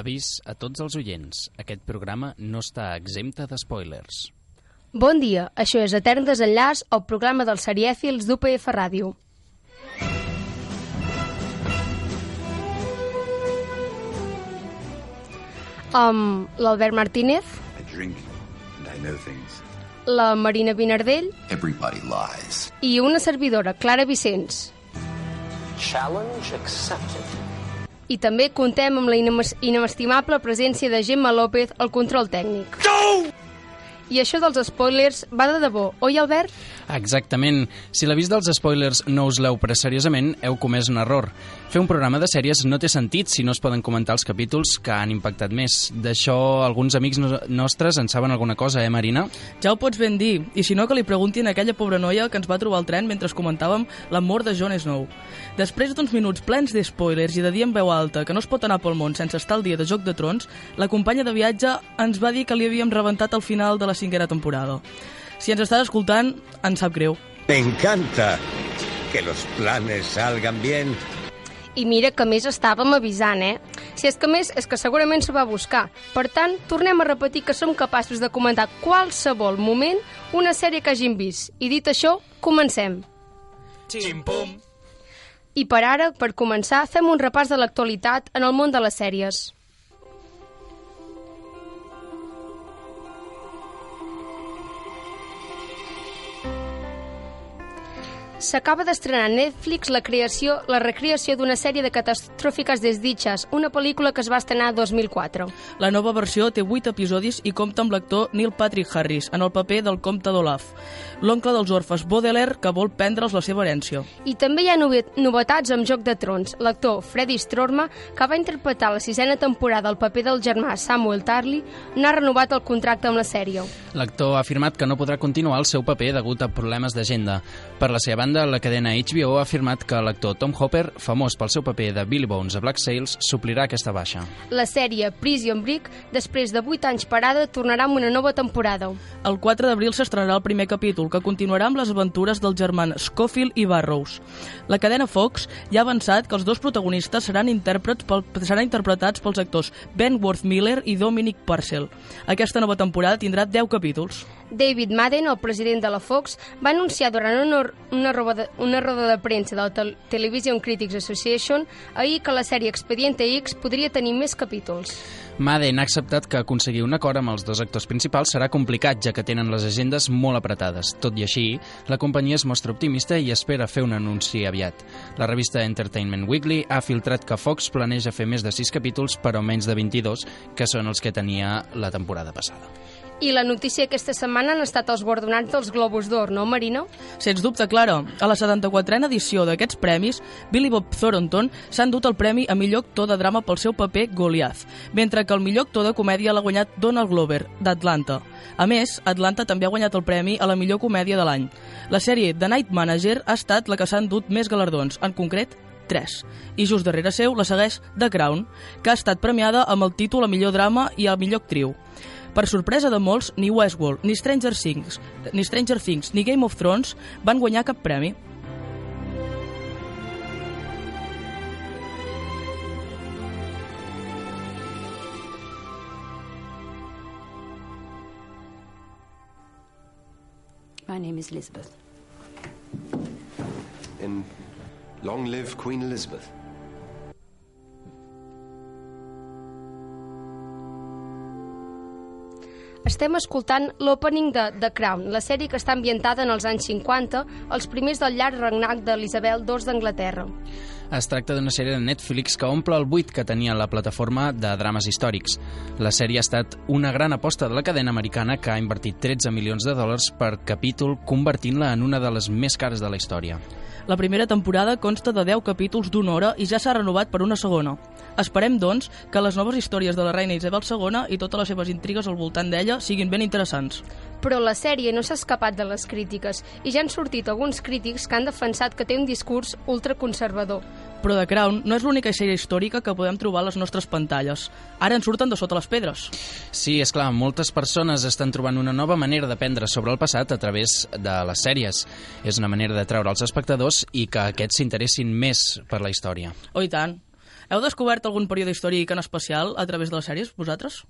Avís a tots els oients. Aquest programa no està exempte de spoilers. Bon dia, això és Etern Desenllaç, el programa dels serièfils d'UPF Ràdio. Um, L'Albert Martínez, I drink and I know things. la Marina Vinardell Everybody lies. i una servidora, Clara Vicenç. Challenge accepted. I també contem amb la inestimable presència de Gemma López al control tècnic. No! I això dels spoilers va de debò, oi Albert? Exactament. Si l'avís dels spoilers no us l'heu pres seriosament, heu comès un error. Fer un programa de sèries no té sentit si no es poden comentar els capítols que han impactat més. D'això alguns amics no nostres en saben alguna cosa, eh, Marina? Ja ho pots ben dir, i si no que li preguntin a aquella pobra noia que ens va trobar al tren mentre comentàvem la mort de Jon Snow. Després d'uns minuts plens de spoilers i de dir en veu alta que no es pot anar pel món sense estar al dia de Joc de Trons, la companya de viatge ens va dir que li havíem rebentat al final de la cinquena temporada. Si ens estàs escoltant, ens sap greu. Me encanta que los planes salgan bien. I mira que més estàvem avisant, eh? Si és que més, és que segurament s'ho va buscar. Per tant, tornem a repetir que som capaços de comentar qualsevol moment una sèrie que hagin vist. I dit això, comencem. Xim-pum! I per ara, per començar, fem un repàs de l'actualitat en el món de les sèries. S'acaba d'estrenar a Netflix la creació, la recreació d'una sèrie de catastròfiques desditxes, una pel·lícula que es va estrenar 2004. La nova versió té 8 episodis i compta amb l'actor Neil Patrick Harris en el paper del comte d'Olaf, l'oncle dels orfes Baudelaire que vol prendre'ls la seva herència. I també hi ha nove novetats amb Joc de Trons. L'actor Freddy Strorma, que va interpretar la sisena temporada el paper del germà Samuel Tarly, n'ha renovat el contracte amb la sèrie. L'actor ha afirmat que no podrà continuar el seu paper degut a problemes d'agenda. Per la seva banda, la cadena HBO ha afirmat que l'actor Tom Hopper, famós pel seu paper de Billy Bones a Black Sails, suplirà aquesta baixa. La sèrie Prison Break, després de 8 anys parada, tornarà amb una nova temporada. El 4 d'abril s'estrenarà el primer capítol, que continuarà amb les aventures dels germans Scofield i Barrows. La cadena Fox ja ha avançat que els dos protagonistes seran, intèrprets pel, seran interpretats pels actors Ben Worth Miller i Dominic Purcell. Aquesta nova temporada tindrà 10 capítols. David Madden, el president de la Fox, va anunciar durant una, una, roda, una roda de premsa de la Tel Television Critics Association ahir que la sèrie Expediente X podria tenir més capítols. Madden ha acceptat que aconseguir un acord amb els dos actors principals serà complicat, ja que tenen les agendes molt apretades. Tot i així, la companyia es mostra optimista i espera fer un anunci aviat. La revista Entertainment Weekly ha filtrat que Fox planeja fer més de 6 capítols, però menys de 22, que són els que tenia la temporada passada. I la notícia aquesta setmana han estat els guardonats dels Globus d'Or, no, Marina? Sens dubte, Clara, a la 74a edició d'aquests premis, Billy Bob Thornton s'ha endut el premi a millor actor de drama pel seu paper Goliath, mentre que el millor actor de comèdia l'ha guanyat Donald Glover, d'Atlanta. A més, Atlanta també ha guanyat el premi a la millor comèdia de l'any. La sèrie The Night Manager ha estat la que s'ha endut més galardons, en concret 3. I just darrere seu la segueix The Crown, que ha estat premiada amb el títol a millor drama i a millor actriu. Per sorpresa de molts, ni Westworld, ni Stranger Things, ni Stranger Things, ni Game of Thrones van guanyar cap premi. My name is Elizabeth. And long live Queen Elizabeth. Estem escoltant l'opening de The Crown, la sèrie que està ambientada en els anys 50, els primers del llarg regnat d'Elisabel II d'Anglaterra. Es tracta d'una sèrie de Netflix que omple el buit que tenia la plataforma de drames històrics. La sèrie ha estat una gran aposta de la cadena americana que ha invertit 13 milions de dòlars per capítol, convertint-la en una de les més cares de la història. La primera temporada consta de 10 capítols d'una hora i ja s'ha renovat per una segona. Esperem, doncs, que les noves històries de la reina Isabel II i totes les seves intrigues al voltant d'ella siguin ben interessants. Però la sèrie no s'ha escapat de les crítiques i ja han sortit alguns crítics que han defensat que té un discurs ultraconservador. Però The Crown no és l'única sèrie històrica que podem trobar a les nostres pantalles. Ara en surten de sota les pedres. Sí, és clar, moltes persones estan trobant una nova manera d'aprendre sobre el passat a través de les sèries. És una manera de treure als espectadors i que aquests s'interessin més per la història. Oh, i tant. Heu descobert algun període històric en especial a través de les sèries, vosaltres?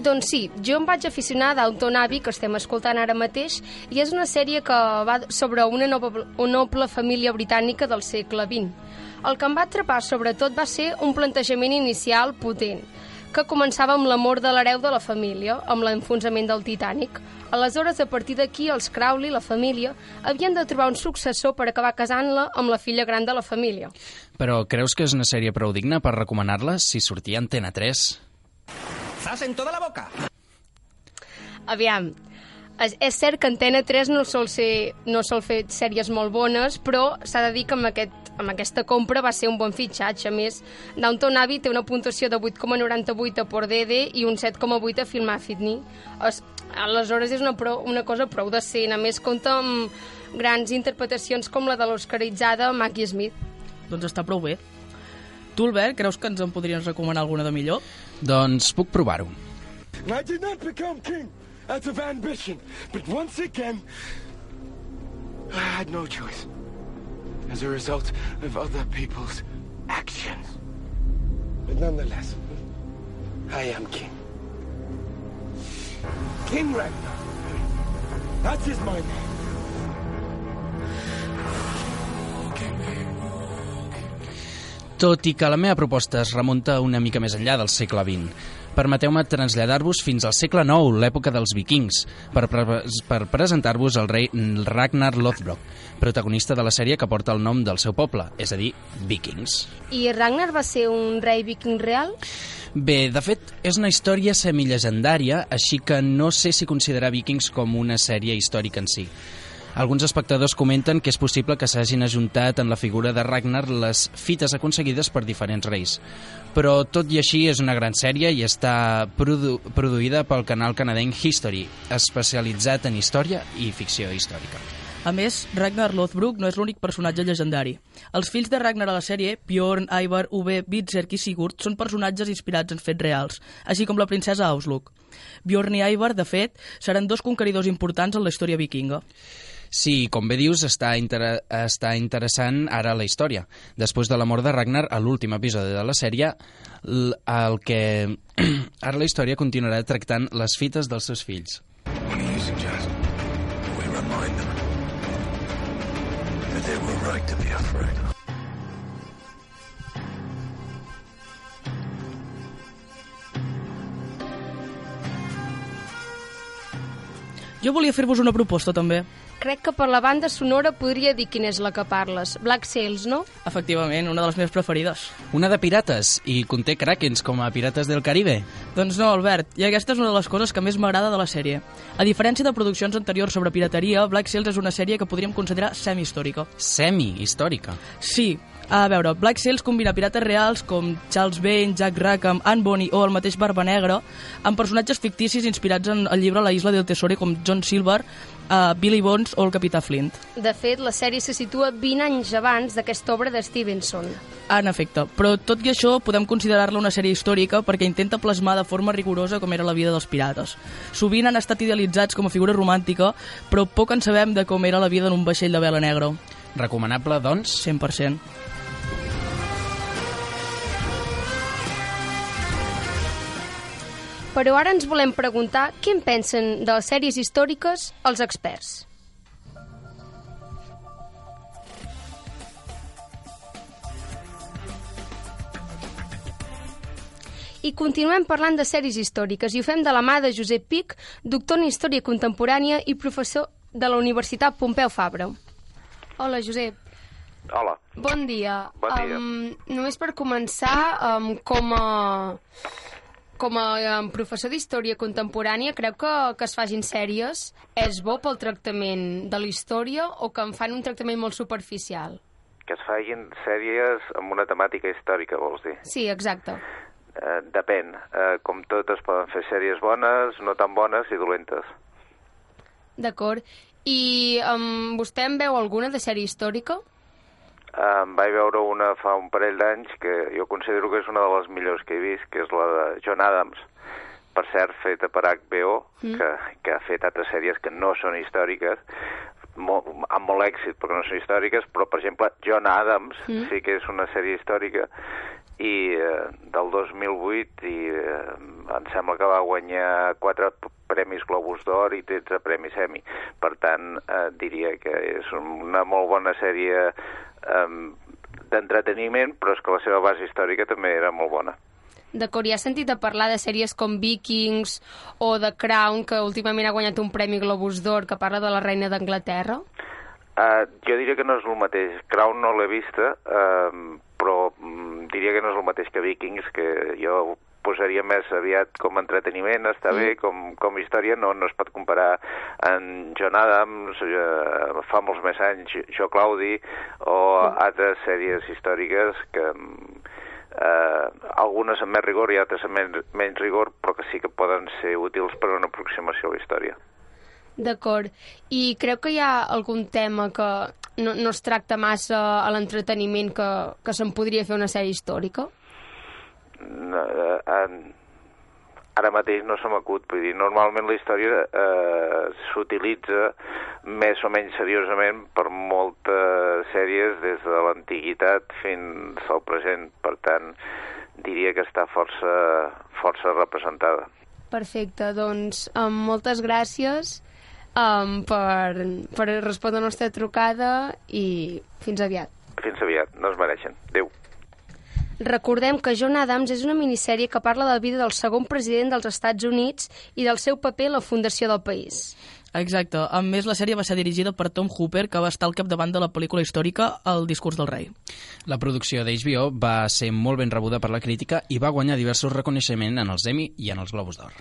Doncs sí, jo em vaig aficionar a Downton Abbey, que estem escoltant ara mateix, i és una sèrie que va sobre una noble, una noble família britànica del segle XX. El que em va atrapar sobretot va ser un plantejament inicial potent, que començava amb l'amor de l'hereu de la família, amb l'enfonsament del Titanic. Aleshores, a partir d'aquí, els Crowley, la família, havien de trobar un successor per acabar casant-la amb la filla gran de la família. Però creus que és una sèrie prou digna per recomanar-la si sortia Antena 3? ¡Zas en toda la boca! Aviam, és, és cert que Antena 3 no sol, ser, no sol fer sèries molt bones, però s'ha de dir que amb, aquest, amb aquesta compra va ser un bon fitxatge. A més, Downton Abbey té una puntuació de 8,98 a Por DD i un 7,8 a Film Affinity. Es, aleshores és una, prou, una cosa prou decent. A més, compta amb grans interpretacions com la de l'oscaritzada Maggie Smith. Doncs està prou bé. Tu, Albert, creus que ens en podries recomanar alguna de millor? Doncs puc provar-ho. I did not become king out of ambition, but once again, I had no choice as a result of other people's actions. But nonetheless, I am king. King Ragnar. That is my name. Tot i que la meva proposta es remunta una mica més enllà del segle XX, permeteu-me traslladar-vos fins al segle IX, l'època dels vikings, per, pre per presentar-vos el rei Ragnar Lothbrok, protagonista de la sèrie que porta el nom del seu poble, és a dir, Vikings. I Ragnar va ser un rei viking real? Bé, de fet, és una història semilegendària, així que no sé si considerar Vikings com una sèrie històrica en si. Alguns espectadors comenten que és possible que s'hagin ajuntat en la figura de Ragnar les fites aconseguides per diferents reis. Però tot i així és una gran sèrie i està produ produïda pel canal canadenc History, especialitzat en història i ficció històrica. A més, Ragnar Lothbrok no és l'únic personatge llegendari. Els fills de Ragnar a la sèrie, Bjorn, Ivar, Uwe, Witzerk i Sigurd, són personatges inspirats en fets reals, així com la princesa Auslug. Bjorn i Ivar, de fet, seran dos conqueridors importants en la història vikinga. Sí, com bé dius, està, inter està interessant ara la història. Després de la mort de Ragnar, a l'últim episodi de la sèrie, el que... ara la història continuarà tractant les fites dels seus fills. Jo volia fer-vos una proposta, també. Crec que per la banda sonora podria dir quina és la que parles. Black Sails, no? Efectivament, una de les meves preferides. Una de pirates, i conté krakens com a Pirates del Caribe. Doncs no, Albert, i aquesta és una de les coses que més m'agrada de la sèrie. A diferència de produccions anteriors sobre pirateria, Black Sails és una sèrie que podríem considerar semi-històrica. Semi-històrica? Sí, a veure, Black Sails combina pirates reals com Charles Vane, Jack Rackham, Anne Bonny o el mateix Barba Negra amb personatges ficticis inspirats en el llibre La isla del tesoro com John Silver, uh, Billy Bones o el capità Flint. De fet, la sèrie se situa 20 anys abans d'aquesta obra de Stevenson. En efecte, però tot i això podem considerar-la una sèrie històrica perquè intenta plasmar de forma rigorosa com era la vida dels pirates. Sovint han estat idealitzats com a figura romàntica, però poc en sabem de com era la vida en un vaixell de vela negra. Recomanable, doncs? 100%. Però ara ens volem preguntar què en pensen de les sèries històriques els experts. I continuem parlant de sèries històriques i ho fem de la mà de Josep Pic, doctor en Història Contemporània i professor de la Universitat Pompeu Fabra. Hola, Josep. Hola. Bon dia. Bon dia. Um, només per començar, um, com a com a professor d'història contemporània, creu que, que es facin sèries és bo pel tractament de la història o que en fan un tractament molt superficial? Que es facin sèries amb una temàtica històrica, vols dir? Sí, exacte. Eh, depèn. Eh, com totes poden fer sèries bones, no tan bones i dolentes. D'acord. I um, vostè en veu alguna de sèrie històrica? En vaig veure una fa un parell d'anys que jo considero que és una de les millors que he vist, que és la de John Adams, per cert, feta per HBO, Mm. que, que ha fet altres sèries que no són històriques, molt, amb molt èxit perquè no són històriques, però, per exemple, John Adams Mm. sí que és una sèrie històrica i eh, del 2008 i eh, em sembla que va guanyar quatre premis Globus d'Or i 13 premis Emmy. Per tant, eh, diria que és una molt bona sèrie eh, d'entreteniment, però és que la seva base històrica també era molt bona. D'acord, i has sentit a parlar de sèries com Vikings o The Crown, que últimament ha guanyat un Premi Globus d'Or que parla de la reina d'Anglaterra? Uh, jo diria que no és el mateix. Crown no l'he vista, uh, però mm, diria que no és el mateix que Vikings, que jo posaria més aviat com a entreteniment, està bé, com, com història no, no es pot comparar amb John Adams, uh, fa molts més anys, Jo Claudi, o altres sèries històriques que eh, algunes amb més rigor i altres amb menys, menys rigor, però que sí que poden ser útils per a una aproximació a la història. D'acord. I creu que hi ha algun tema que no, no es tracta massa a l'entreteniment que, que se'n podria fer una sèrie històrica? Eh, en- ara mateix no se m'acut, vull dir, normalment la història eh, s'utilitza més o menys seriosament per moltes sèries des de l'antiguitat fins al present, per tant, diria que està força, força representada. Perfecte, doncs um, moltes gràcies um, per, per respondre a la nostra trucada i fins aviat. Fins aviat, no es mereixen. Adéu. Recordem que John Adams és una minissèrie que parla de la vida del segon president dels Estats Units i del seu paper en la fundació del país. Exacte. A més, la sèrie va ser dirigida per Tom Hooper, que va estar al capdavant de la pel·lícula històrica El discurs del rei. La producció d'HBO va ser molt ben rebuda per la crítica i va guanyar diversos reconeixements en els Emmy i en els Globus d'Or.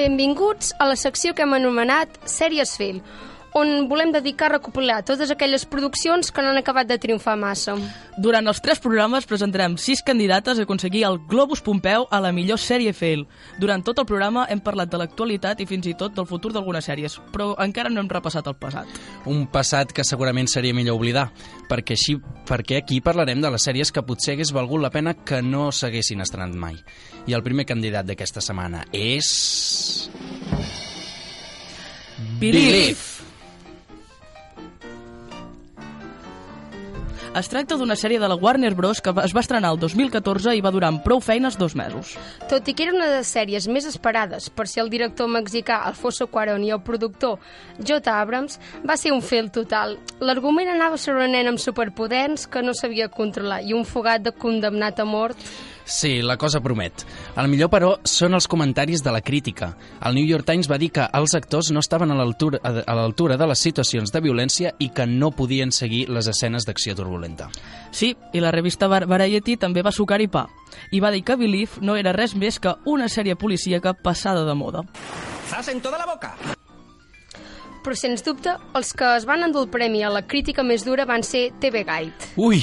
Benvinguts a la secció que hem anomenat Sèries Film, on volem dedicar a recopilar totes aquelles produccions que no han acabat de triomfar massa. Durant els tres programes presentarem sis candidates a aconseguir el Globus Pompeu a la millor sèrie fail. Durant tot el programa hem parlat de l'actualitat i fins i tot del futur d'algunes sèries, però encara no hem repassat el passat. Un passat que segurament seria millor oblidar, perquè, així, perquè aquí parlarem de les sèries que potser hagués valgut la pena que no s'haguessin estrenat mai. I el primer candidat d'aquesta setmana és... Believe. Es tracta d'una sèrie de la Warner Bros. que es va estrenar el 2014 i va durar amb prou feines dos mesos. Tot i que era una de les sèries més esperades per ser el director mexicà Alfonso Cuarón i el productor J. Abrams, va ser un fail total. L'argument anava sobre una nena amb superpoders que no sabia controlar i un fugat de condemnat a mort. Sí, la cosa promet. El millor, però, són els comentaris de la crítica. El New York Times va dir que els actors no estaven a l'altura a l'altura de les situacions de violència i que no podien seguir les escenes d'acció turbulenta. Sí, i la revista Var- Variety també va sucar-hi pa. I va dir que Believe no era res més que una sèrie policíaca passada de moda. ¡Zas en toda la boca! Però, sens dubte, els que es van endur el premi a la crítica més dura van ser TV Guide. Ui!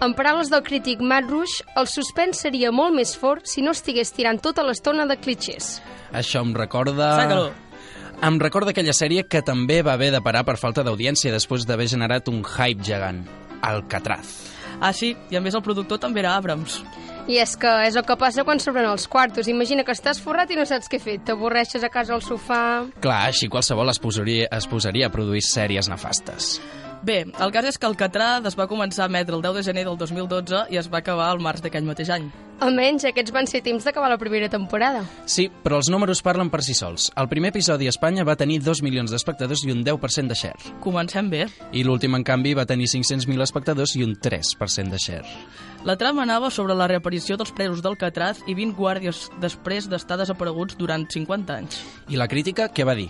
En paraules del crític Matt Rush, el suspens seria molt més fort si no estigués tirant tota l'estona de clichés. Això em recorda... Saca-lo. Em recorda aquella sèrie que també va haver de parar per falta d'audiència després d'haver generat un hype gegant. Alcatraz. Ah, sí, i a més el productor també era Abrams. I és que és el que passa quan s'obren els quartos. Imagina que estàs forrat i no saps què fer. T'avorreixes a casa al sofà... Clar, així qualsevol es posaria, es posaria a produir sèries nefastes. Bé, el cas és que Alcatraz es va començar a emetre el 10 de gener del 2012 i es va acabar al març d'aquell mateix any. Almenys aquests van ser temps d'acabar la primera temporada. Sí, però els números parlen per si sols. El primer episodi a Espanya va tenir 2 milions d'espectadors i un 10% de share. Comencem bé. I l'últim, en canvi, va tenir 500.000 espectadors i un 3% de share. La trama anava sobre la reaparició dels presos d'Alcatraz i 20 guàrdies després d'estar desapareguts durant 50 anys. I la crítica què va dir?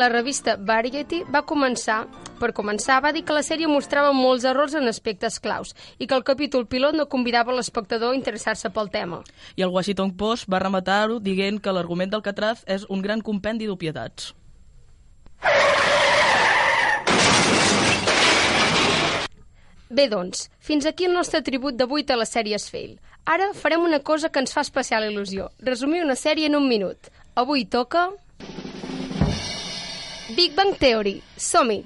La revista Variety va començar, per començar, va dir que la sèrie mostrava molts errors en aspectes claus i que el capítol pilot no convidava l'espectador a interessar-se pel tema. I el Washington Post va rematar-ho dient que l'argument d'Alcatraz és un gran compendi d'obietats. Bé, doncs, fins aquí el nostre tribut d'avui a les sèries Fail. Ara farem una cosa que ens fa especial il·lusió. Resumir una sèrie en un minut. Avui toca... Big Bang Theory. Som-hi!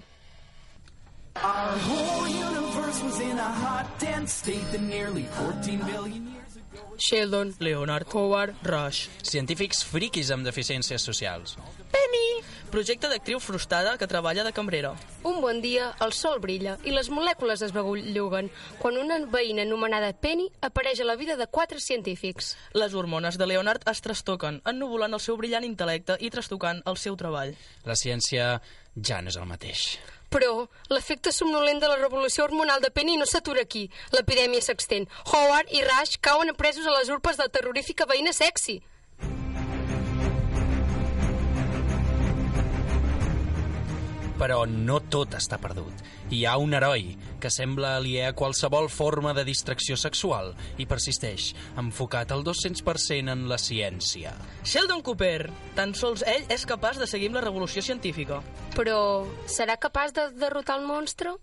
Our whole universe was in a hot, dense state that nearly 14 billion years ago. Sheldon, Leonard, Howard, Rush. Científics friquis amb deficiències socials. Penny! Projecte d'actriu frustrada que treballa de cambrera. Un bon dia, el sol brilla i les molècules es begulluguen quan una veïna anomenada Penny apareix a la vida de quatre científics. Les hormones de Leonard es trastoquen, ennubulant el seu brillant intel·lecte i trastocant el seu treball. La ciència ja no és el mateix. Però l'efecte somnolent de la revolució hormonal de Penny no s'atura aquí. L'epidèmia s'extén. Howard i Rush cauen presos a les urpes de la terrorífica veïna sexy. Però no tot està perdut. Hi ha un heroi que sembla aliè a qualsevol forma de distracció sexual i persisteix, enfocat al 200% en la ciència. Sheldon Cooper! Tan sols ell és capaç de seguir amb la revolució científica. Però serà capaç de derrotar el monstre?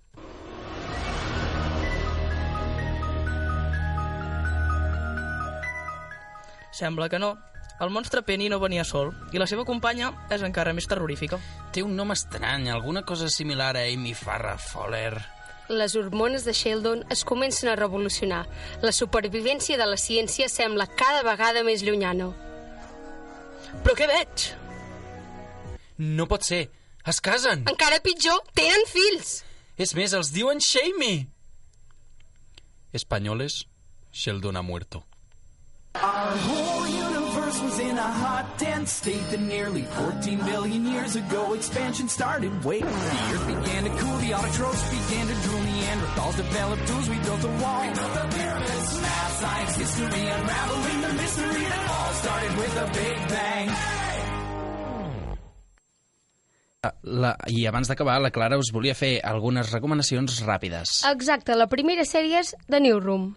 Sembla que no. El monstre Penny no venia sol, i la seva companya és encara més terrorífica. Té un nom estrany, alguna cosa similar a Amy Farrah Fowler. Les hormones de Sheldon es comencen a revolucionar. La supervivència de la ciència sembla cada vegada més llunyana. Però què veig? No pot ser. Es casen. Encara pitjor, tenen fills. És més, els diuen Shamey. Espanyoles, Sheldon ha muerto. Whole universe was in a hot, dense state that nearly 14 billion years ago expansion started. Wait, the earth began to cool, the autotrophs began to drool, Neanderthals developed tools, we built a wall. We built the pyramids, math, science, history, unraveling the mystery that all started with a big bang. La, I abans d'acabar, la Clara us volia fer algunes recomanacions ràpides. Exacte, la primera sèrie és The Newsroom.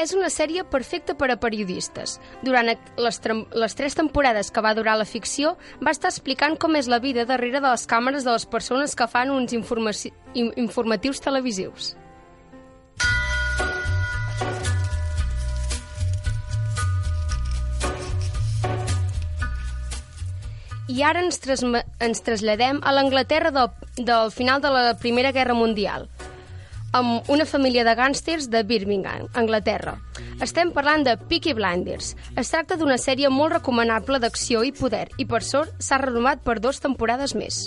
És una sèrie perfecta per a periodistes. Durant les, les tres temporades que va durar la ficció, va estar explicant com és la vida darrere de les càmeres de les persones que fan uns informatius televisius. I ara ens, ens traslladem a l'Anglaterra del, del final de la Primera Guerra Mundial amb una família de gàngsters de Birmingham, Anglaterra. Estem parlant de Peaky Blinders. Es tracta d'una sèrie molt recomanable d'acció i poder i, per sort, s'ha renovat per dues temporades més.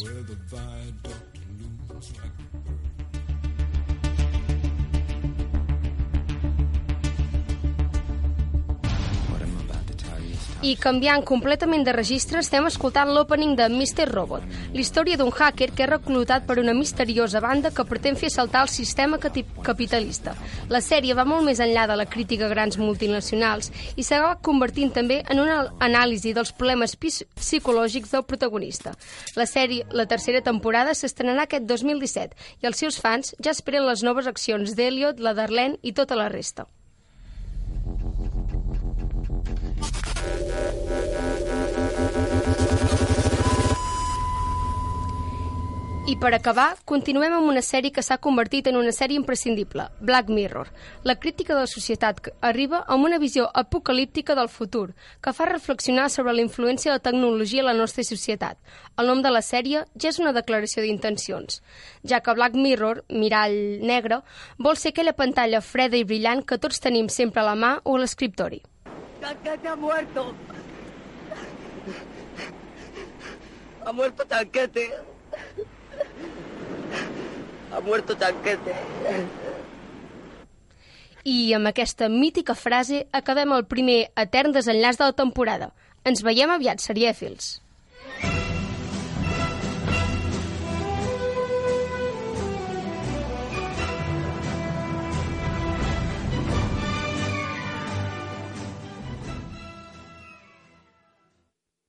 I canviant completament de registre, estem escoltant l'opening de Mr. Robot, l'història d'un hacker que és reclutat per una misteriosa banda que pretén fer saltar el sistema capitalista. La sèrie va molt més enllà de la crítica a grans multinacionals i s'ha convertint també en una anàlisi dels problemes psicològics del protagonista. La sèrie, la tercera temporada, s'estrenarà aquest 2017 i els seus fans ja esperen les noves accions d'Eliot, la Darlene i tota la resta. I per acabar, continuem amb una sèrie que s'ha convertit en una sèrie imprescindible, Black Mirror. La crítica de la societat arriba amb una visió apocalíptica del futur, que fa reflexionar sobre la influència de la tecnologia a la nostra societat. El nom de la sèrie ja és una declaració d'intencions, ja que Black Mirror, mirall negre, vol ser aquella pantalla freda i brillant que tots tenim sempre a la mà o a l'escriptori. Tanquete ha muerto. Ha muerto Tanquete. Ha muerto Tanquete. I amb aquesta mítica frase acabem el primer etern desenllaç de la temporada. Ens veiem aviat, serièfils.